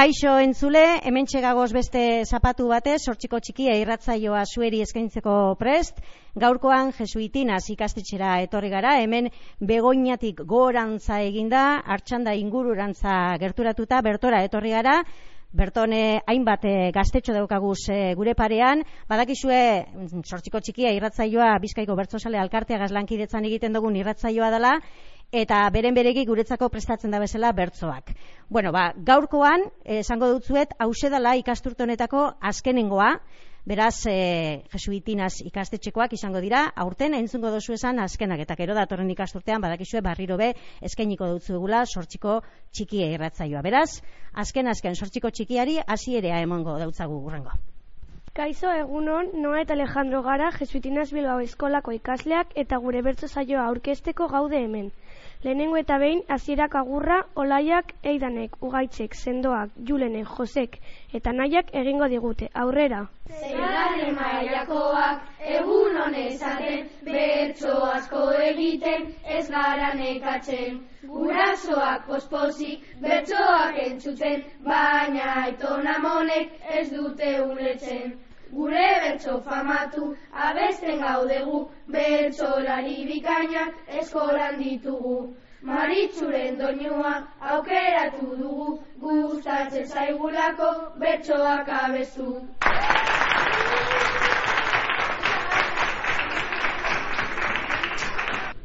Kaixo entzule, hemen txegagoz beste zapatu batez, sortxiko txikia irratzaioa zueri eskaintzeko prest, gaurkoan jesuitinas ikastetxera etorri gara, hemen begoinatik gorantza eginda, hartxanda ingururantza gerturatuta, bertora etorri gara, Bertone hainbat e, gaztetxo daukaguz e, gure parean, badakizue sortxiko txikia irratzaioa Bizkaiko Bertzosale Alkartea gazlankidetzan egiten dugun irratzaioa dela, eta beren beregi guretzako prestatzen da bezala bertzoak. Bueno, ba, gaurkoan, eh, esango dutzuet, hause dela ikasturtonetako azkenengoa, beraz, e, jesuitinaz ikastetxekoak izango dira, aurten entzungo dozu esan azkenak, eta gero datorren ikasturtean, badakizue, barriro be, eskainiko dutzu egula, sortxiko txikia irratzaioa. Beraz, azken azken sortxiko txikiari, hasierea emongo dautzagu gurrengo. Kaixo egunon, Noa eta Alejandro gara, Jesuitinas Bilbao eskolako ikasleak eta gure bertso saioa aurkesteko gaude hemen. Lehenengo eta behin, hasierak agurra, olaiak, eidanek, ugaitzek, sendoak, julenek, josek, eta nahiak egingo digute. Aurrera! Zeran emaiakoak, egun honezaten, bertso asko egiten, ez gara nekatzen. Gurasoak pospozik, bertsoak entzuten, baina aitona monek ez dute uletzen. Gure bertso famatu, abesten gaudegu, bertsolari bikainak eskolan ditugu. Maritzuren doinua aukeratu dugu, gustatzen zaigulako bertsoak abestu.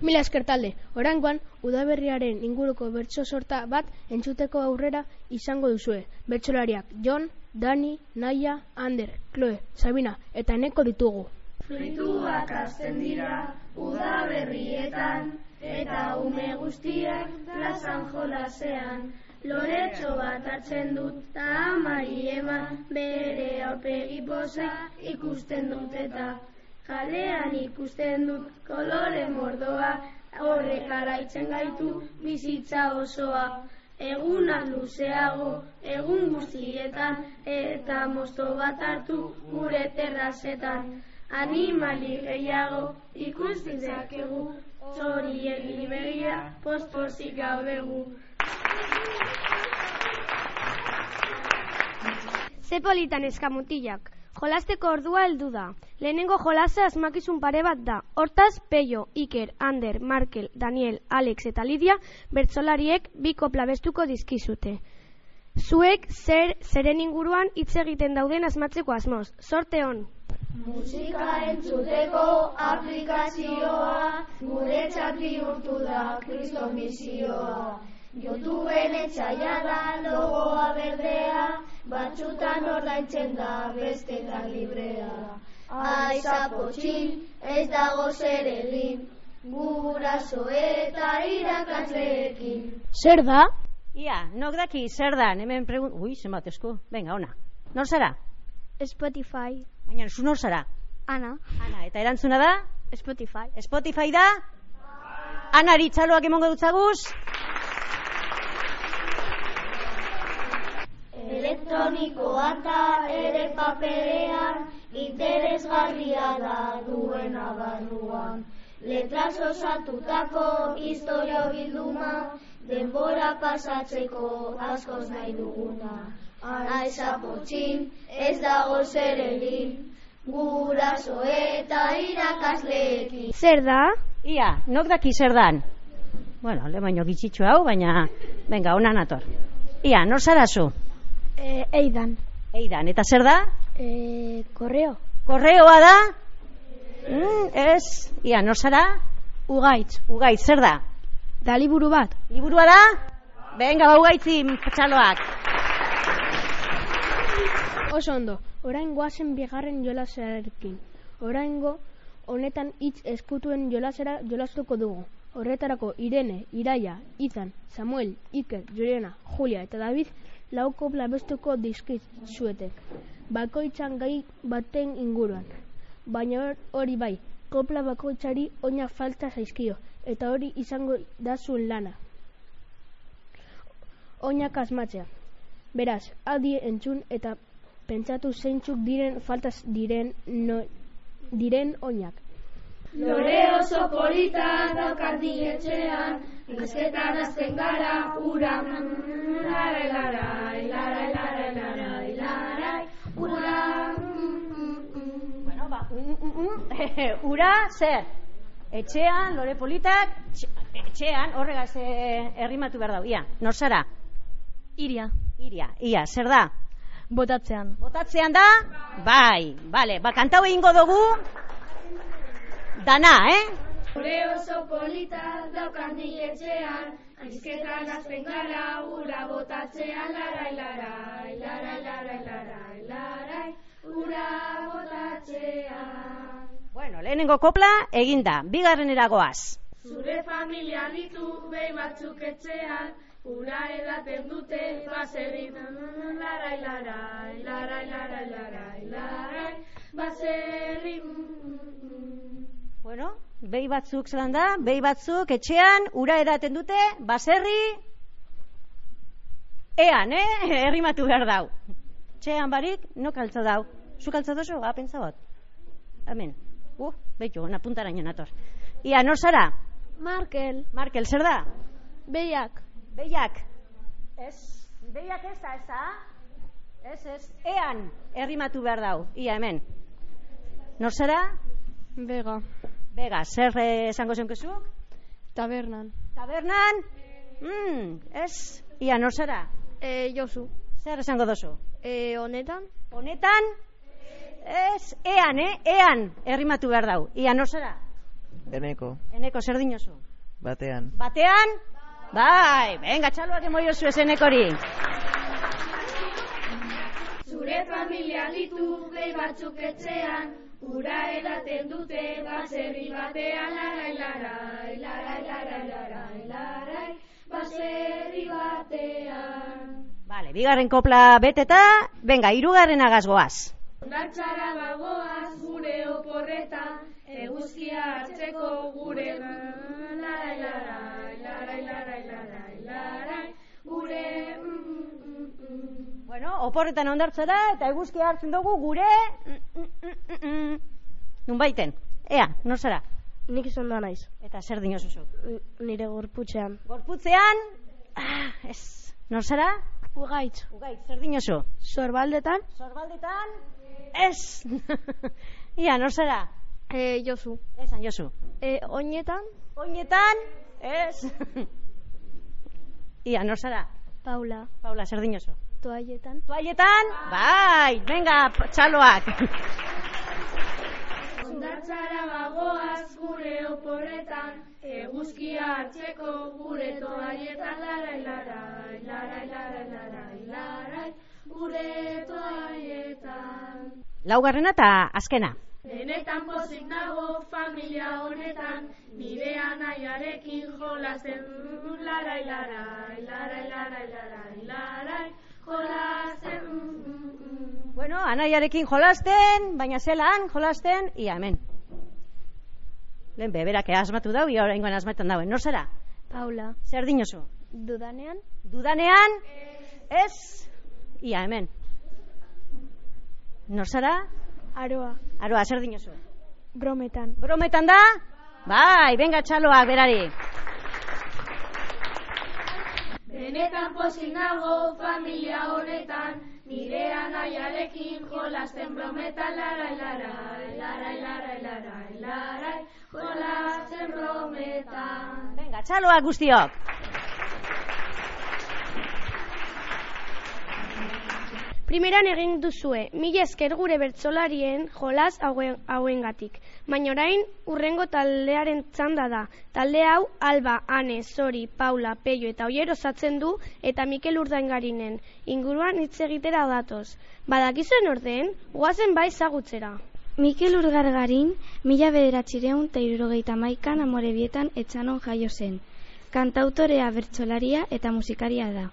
Mila esker talde, orangoan, udaberriaren inguruko bertso sorta bat entzuteko aurrera izango duzue. Bertsolariak Jon, Dani, Naia, Ander, Chloe, Sabina eta neko ditugu. Frituak azten dira udaberrietan eta ume guztiak plazan jolasean. Loretxo bat hartzen dut eta amari eman bere aurpegi posa ikusten dut eta Jalean ikusten dut kolore mordoa, horrek araitzen gaitu bizitza osoa. Eguna luzeago, egun guztietan, eta mosto bat hartu gure terrazetan. Animali gehiago ikusten zakegu, zori egin begia, pospozik gaudegu. Zepolitan eskamutillak. Jolasteko ordua heldu da. Lehenengo jolasa asmakizun pare bat da. Hortaz, Peio, Iker, Ander, Markel, Daniel, Alex eta Lidia bertzolariek biko plabestuko dizkizute. Zuek zer zeren inguruan hitz egiten dauden asmatzeko asmoz. Sorte hon! Musika entzuteko aplikazioa gure txapi urtu da kriston misioa. Youtubeen etxaia da logoa berdea, batxutan ordaintzen da beste da librea. Aiza potxin, ez dago zer egin, guraso eta irakasleekin. Zer da? Ia, nok daki, zer da, hemen pregun... Ui, zenbat esko, venga, ona. Nor zara? Spotify. Baina, zu nor zara? Ana. Ana, eta erantzuna da? Spotify. Spotify da? Ana, ritzaloak emongo dutzaguz? Elektronikoa eta ere paperean interesgarria da duena barruan. Letras osatutako historia bilduma denbora pasatzeko askoz nahi duguna. Aiza potxin ez dago zer egin, guraso eta irakasleekin. Zer da? Ia, nok daki zer dan? Bueno, le baino gitxitxu hau, baina, venga, ona nator. Ia, nor zara zu? E, eidan. Eidan, eta zer da? E, korreo. Korreoa da? Mm, ez, ia, nor zara? Ugaitz. Ugaitz, zer da? Da liburu bat. Liburua da? Venga, ba, ugaitzi, txaloak. Oso ondo, orain goazen bigarren jolasearekin. Oraingo honetan hitz eskutuen jolasera jolastuko dugu. Horretarako Irene, Iraia, Izan, Samuel, Iker, Joriana, Julia eta David lauko blabestuko dizkit zuetek. Bakoitzan gai baten inguruan. Baina hori bai, kopla bakoitzari oina falta zaizkio, eta hori izango da zuen lana. Oinak asmatzea. Beraz, adi entzun eta pentsatu zeintzuk diren faltaz diren no, diren oinak. Lore oso polita daukat etxean, Izketan azten gara, ura, Bueno, ba, mm, mm, mm, ura, zer? Etxean, lore politak, tx- etxean, horregaz eh, errimatu behar dau. Ia, nor zara? Iria, Iria, ia, zer da? botatzean. Botatzean da? Bai, bale, ba, kantau egingo dugu, dana, eh? Gure oso polita daukan etxean, Aizketan azten gara, ura botatzean, larai, larai, larai, larai, larai, larai, ura botatzean. Bueno, lehenengo kopla eginda, bigarren eragoaz. Zure familia ditu behi batzuk etxean, ura edaten dute baserri larai larai, larai larai larai, larai, baserri Bueno, behi batzuk zelan da, behi batzuk etxean, ura edaten dute, baserri, ean, eh? Errimatu behar dau. Txean barik, no kaltza dau. Zu kaltza dozu, ga, pentsa bot. Hemen. Uh, behitu, ona puntaraino nator. Ia, nor zara? Markel, Markel, zer da? behiak, Behiak. Ez, behiak ez da, ez da? Ez, ez. Ean, errimatu behar dau. Ia, hemen. Nor zara? bega, Bega, zer eh, esango zenkezu? tabernan. Tabernan? Mm, ez. Ia, nor zara? E, Josu, Zer esango dozu? e, honetan, Honetan? Ez, ean, eh? Ean, errimatu behar dau. Ia, nor zara? Eneko, Eneko, zer dinozu? batean. Batean? Bai, venga, txaloak emoio zu esenekori. Zure familia ditu behi batzuk etxean, ura edaten dute baserri batean, larai larai, larai larai larai, larai, baserri batean. Vale, bigarren kopla beteta, venga, irugarren agazgoaz. Ondartxara bagoaz gure oporretan, eguzkia hartzeko gure larai larai, larai larai larai, larai, gure mm, mm, mm. Bueno, oporretan ondartzara eta eguzki hartzen dugu gure... mm, mm, mm, mm. Nun baiten, ea, nor zara? nik izan da naiz, Eta zer dinozuzu? nire gorputzean. Gorputzean, ah, ez, nor zara? Ugaitz, Ugait, zer dinozu? sorbaldetan, Sorbaldetan, ez. Ia, nor zara? e, Josu, Esan, Josu. e, oinetan, Oinetan, ez. Ia, nor zara? Paula, Paula, zer dinozu? Toaietan, Toaietan? Bai, venga, txaloak. Ondartzara bagoaz gure oporretan, eguzkia hartzeko gure toaietan larai larai, larai larai larai, larai, gure toaietan. Laugarrena eta azkena. Benetan pozik nago familia honetan, nire anaiarekin jolasten larai larai, larai larai larai, larai, jolasten Bueno, anaiarekin jolasten, baina zelan jolasten, ia hemen. Lehen beberak asmatu dau, ia oraingoan asmatan dauen. Nor zara? Paula, Zer dinozu? dudanean, Dudanean? Ez? Ia hemen. Nor zara? aroa, Aroa, zer dinozu? brometan, Brometan da? Bai, venga txaloak berari. Benetan pozik nago familia honetan, nire anaiarekin jolasten brometan larai larai, larai larai larai, larai, jolasten brometan. Venga, txaloak guztiok. Primeran egin duzue, mila esker gure bertsolarien jolas hauen, hauengatik. Baina orain urrengo taldearen txanda da. Talde hau Alba, Ane, Zori, Paula, Peio eta Oier osatzen du eta Mikel Urdaingarinen inguruan hitz egitera datoz. Badakizuen orden, guazen bai zagutzera. Mikel Urgargarin, mila bederatxireun eta irurogeita maikan amorebietan etxanon jaio zen. Kantautorea bertsolaria eta musikaria da.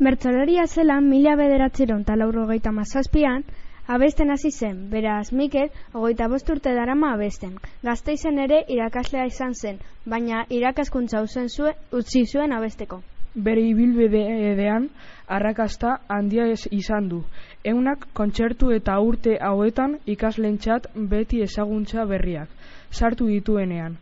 Bertsolaria zela mila bederatzeron eta laurogeita mazazpian, abesten hasi zen, beraz Mikel ogeita bost urte darama abesten. Gazteizen ere irakaslea izan zen, baina irakaskuntza uzen zuen, utzi zuen abesteko. Bere ibilbidean arrakasta handia ez izan du. Eunak kontzertu eta urte hauetan ikaslentzat beti ezaguntza berriak sartu dituenean.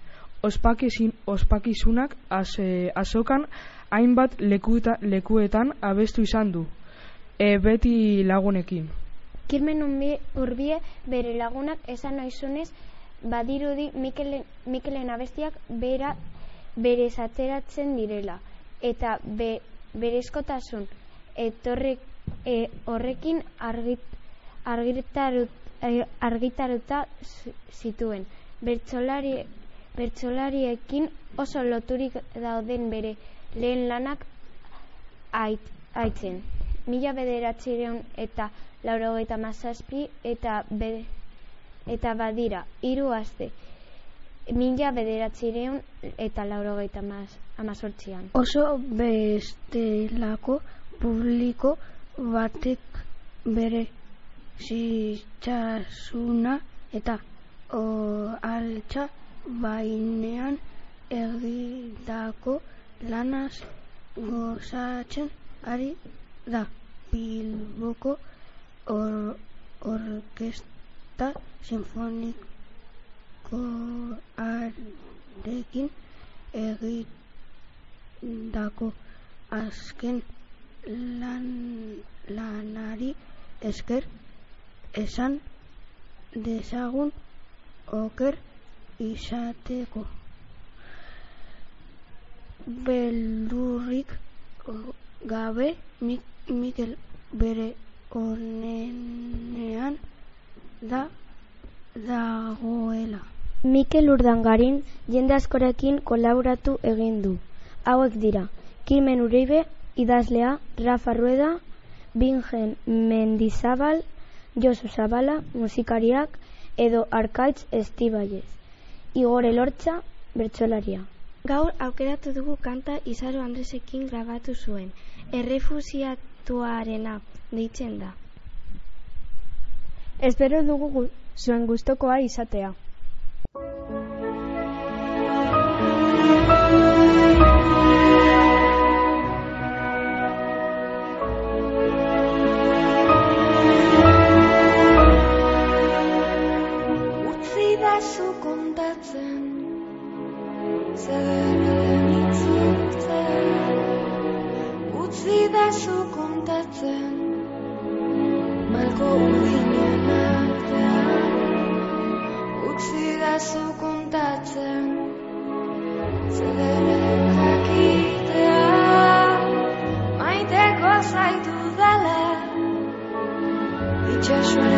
ospakizunak az, e, azokan hainbat lekueta, lekuetan abestu izan du, e, beti lagunekin. Kirmen urbie bere lagunak esan naizunez, badirudi Mikelen, Mikelen abestiak bera bere ateratzen direla. Eta be, berezkotasun etorrek, e, horrekin argit, argitarut, e, argitaruta zi- zituen. Bertsolari, bertsolariekin oso loturik dauden bere lehen lanak ait, aitzen. Mila bederatzireun eta laurogeita mazazpi eta be, eta badira, hiru aste. Mila bederatzireun eta laurogeita maz, amazortzian. Oso bestelako publiko batek bere zitxasuna eta o, altxa bainean egitako lanaz gozatzen ari da. Bilboko or, orkesta sinfonikoarekin egitako azken lan, lanari esker esan dezagun oker izateko beldurrik gabe Mik Mikel bere onenean da dagoela. Mikel Urdangarin jende askorekin kolaboratu egin du. Hauek dira, Kirmen Uribe, idazlea, Rafa Rueda, Bingen Mendizabal, Josu Zabala, musikariak, edo Arkaitz Estibaiez. Igor Elortza, bertsolaria. Gaur aukeratu dugu kanta Izaro Andresekin grabatu zuen. Errefusiatuarena deitzen da. Espero dugu gu- zuen gustokoa izatea. Zu kontatzen Zerren jakitea Maiteko zaitu dala Itxasuaren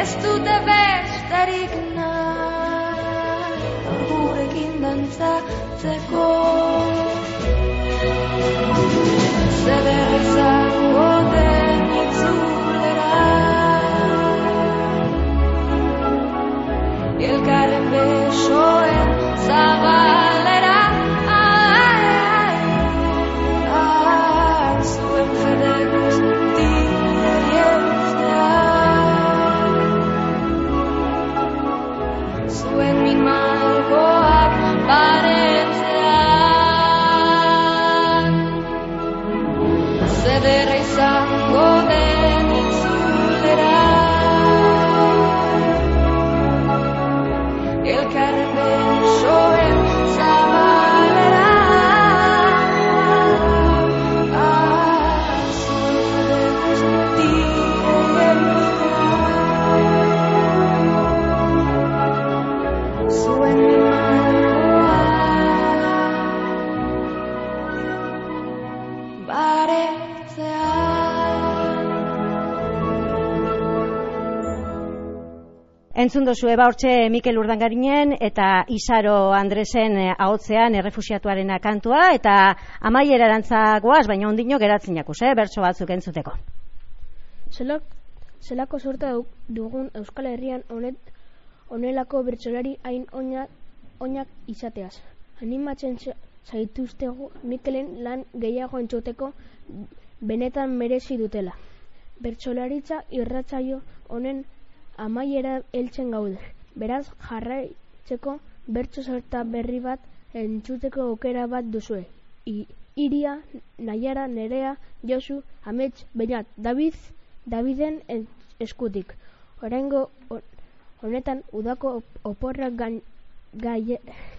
Ez dute besterik nahi. Gurekin dantzatzeko. Zeder izango den itzulera. Elkarren besoen zabalera Entzun dozu eba hortxe Mikel Urdangarinen eta Isaro Andresen eh, ahotzean errefusiatuaren kantua eta amaiera erantzagoaz, baina ondino geratzen jakuz, eh, bertso batzuk entzuteko. Zelak, zelako sorta du- dugun Euskal Herrian honet, honelako bertsolari hain oinak, oinak izateaz. Animatzen za- zaituztegu Mikelen lan gehiago entzuteko benetan merezi dutela. Bertsolaritza irratzaio honen amaiera heltzen gaude. Beraz, jarraitzeko bertso sorta berri bat entzuteko aukera bat duzue. I, Iria, Naiara, Nerea, Josu, Amets, Beñat, David, Daviden en- eskutik. Oraingo ho- honetan udako op- oporrak gain, gai,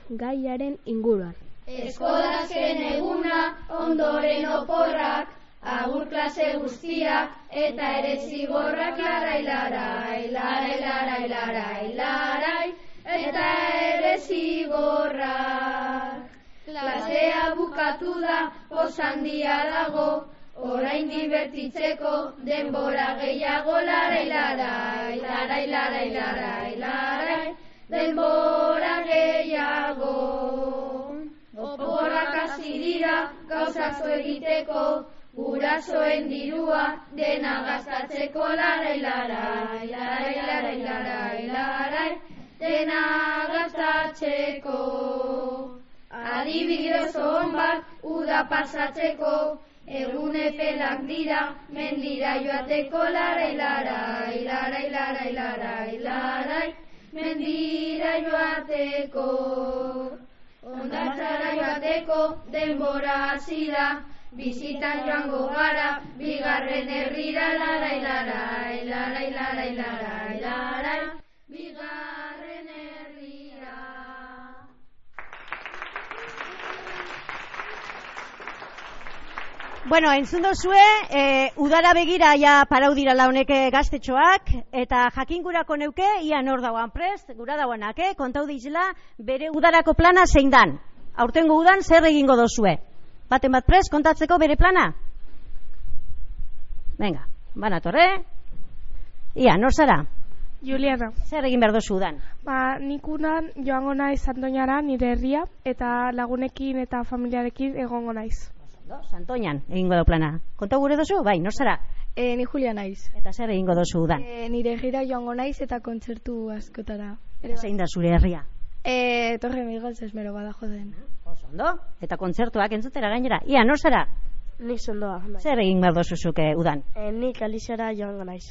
gaiaren inguruan. Eskolazken eguna, ondoren oporrak, agur klase guztiak, eta ere zigorrak larai larai, larai larai larai larai, eta ere zigorrak. Klasea bukatu da, osandia dago, orain divertitzeko, denbora gehiago larai larai, larai larai larai larai, denbora gehiago. Oporrak hasi dira gauzatzo egiteko, gurasoen dirua dena gastatzeko larai larai, larai larai larai larai, dena gastatzeko. Adibide oso on bat uda pasatzeko, egun epelak dira mendira joateko larai larai, larai larai larai larai, mendira joateko. Ondartzara joateko denbora hasi da, bizitan joango gara, bigarren herrira larai larai, larai larai larai larai, bigarren herrira. Bueno, entzun dozue, e, udara begira ja parau dira launeke gaztetxoak, eta jakingurako neuke, ia nor dauan prest, gura dauanak, eh? kontau dizela, bere udarako plana zein dan. Aurtengo udan zer egingo dozue. Baten bat prest, kontatzeko bere plana? Venga, banatorre. Ia, nor zara? Juliana, Zer egin behar dozu udan? ba, nik unan joango naiz Santoñara nire herria eta lagunekin eta familiarekin egongo naiz. Santoñan egingo dau plana. Kontau gure dozu? Bai, nor zara? E, ni Julia naiz. Eta zer egingo dozu udan? E, nire gira joango naiz eta kontzertu askotara. Zein da zure herria? E, torre migaz esmero bada joden. Oso ondo, eta kontzertuak entzutera gainera. Ia, nor zara? Nik zondoa. bai. Zer egin behar dozu zuke udan? E, nik alizara joango naiz.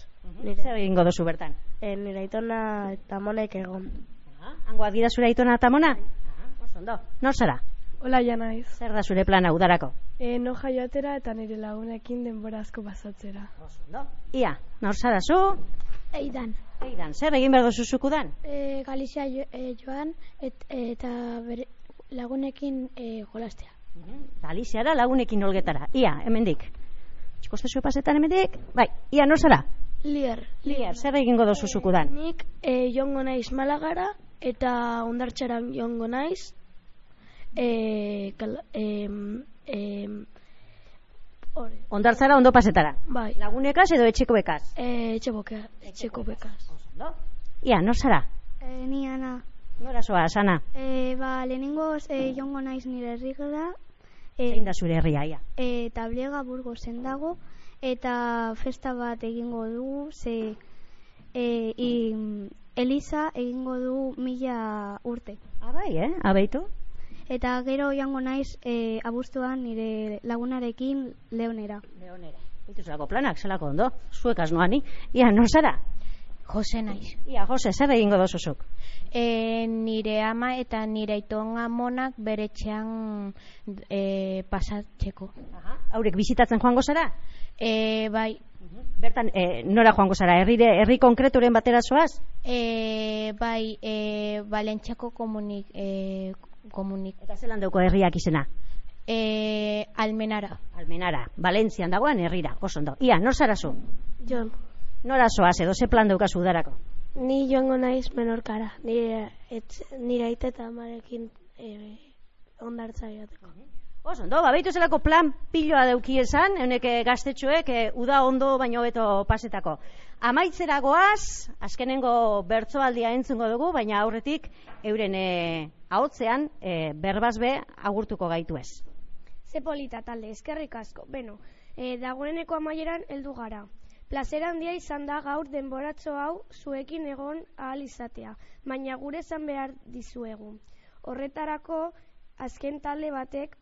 Zer egingo dozu bertan? E, nire aitona eta monek egon. Hangoa dira zure aitona eta mona? Oso ondo. Nor zara? Hola ja naiz. Zer da zure plana udarako? E, no jaioatera eta nire lagunekin denbora asko pasatzera. Oso ondo. Ia, nor zara zu? Eidan. Eidan, zer egin behar dozu zuk udan? E, Galizia jo, e, joan et, eta bere, lagunekin e, jolastea. Galiziara lagunekin olgetara. Ia, hemendik. Txikoste zue pasetan hemendik? Bai, ia, nor zara? Lier. Lier, zer egingo dozu zuk udan? Nik e, joango naiz Malagara eta ondartxaran joango naiz. E, kal, e, e. Ondartzara ondo pasetara. Bai. Lagunekaz edo etxeko bekaz? E, etxeko bekaz. Ondo. Ia, nor zara? E, ni ana. Nora zoa, sana? E, ba, lehenengo e, jongo naiz nire herrigara. E, Zein da zure herria, ia? e, tabliega burgozen dago. Eta festa bat egingo dugu, ze e, i, Eliza egingo du mila urte. Abai, eh? Abeitu? Eta gero joango naiz e, abuztuan nire lagunarekin leonera. Leonera. Ituzulako planak, zelako ondo. Zuek asnoani. Ia, nor zara? Jose naiz. Ia, Jose, zer egingo dozuzuk? E, nire ama eta nire aiton amonak bere etxean e, pasatzeko. Aha. Haurek bizitatzen joango zara? E, bai, Bertan, e, nora joango zara? Herrire, herri konkreturen batera zoaz? e, bai, e, balentxako komunik, e, komunik. Eta zelan dauko herriak izena? E, almenara. Almenara, Valentzian dagoen herrira, oso ondo. Ia, nor zara zu? Jon. Nora zoaz edo ze plan daukazu udarako? Ni joango naiz menorkara. Nire, etz, nire aita eta amarekin e, ondartza joateko. Oso, ondo, babaitu zelako plan piloa dauki esan, eunek eh, gaztetxoek eh, uda ondo baino beto pasetako. Amaitzera goaz, azkenengo bertsoaldia entzungo dugu, baina aurretik euren eh, ahotzean eh, berbazbe agurtuko gaitu ez. Ze polita talde, eskerrik asko. Beno, e, dagoeneko amaieran heldu gara. Plazera handia izan da gaur denboratzo hau zuekin egon ahal izatea, baina gure esan behar dizuegu. Horretarako, azken talde batek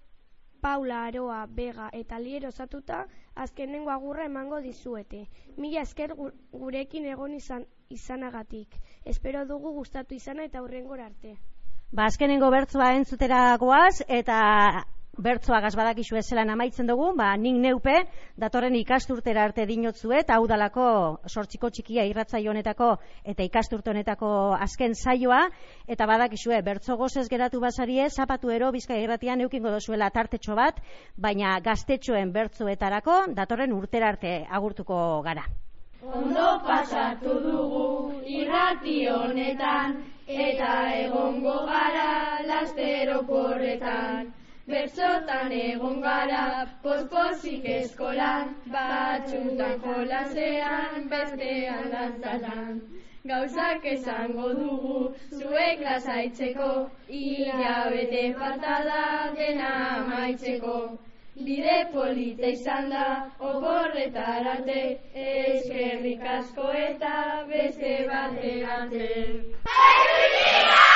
Paula, Aroa, Bega eta Lier osatuta azkenengo agurra emango dizuete. Mila esker gu- gurekin egon izan, izanagatik. Espero dugu gustatu izana eta hurrengora arte. Ba, azkenengo bertzoa entzutera goaz, eta bertzoa gazbadakizu ezelan amaitzen dugu, ba, nik neupe, datorren ikasturtera arte dinotzuet, hau dalako sortxiko txikia irratzaio honetako eta ikasturte honetako azken saioa, eta badakizue, bertzo gozez geratu basarie, zapatu ero bizkai irratian eukingo dozuela tartetxo bat, baina gaztetxoen bertzoetarako datorren urtera arte agurtuko gara. Ondo pasatu dugu irrati honetan eta egongo gara lastero porretan. Bertzotan egon gara pospozik eskolan, batxutan jolasean, bestean dantzatan. Gauzak esango dugu, zuek lasaitzeko, hilabete falta da dena amaitzeko. Bide polita izan da, oporretarate, eskerrik asko eta beste baterate. arte.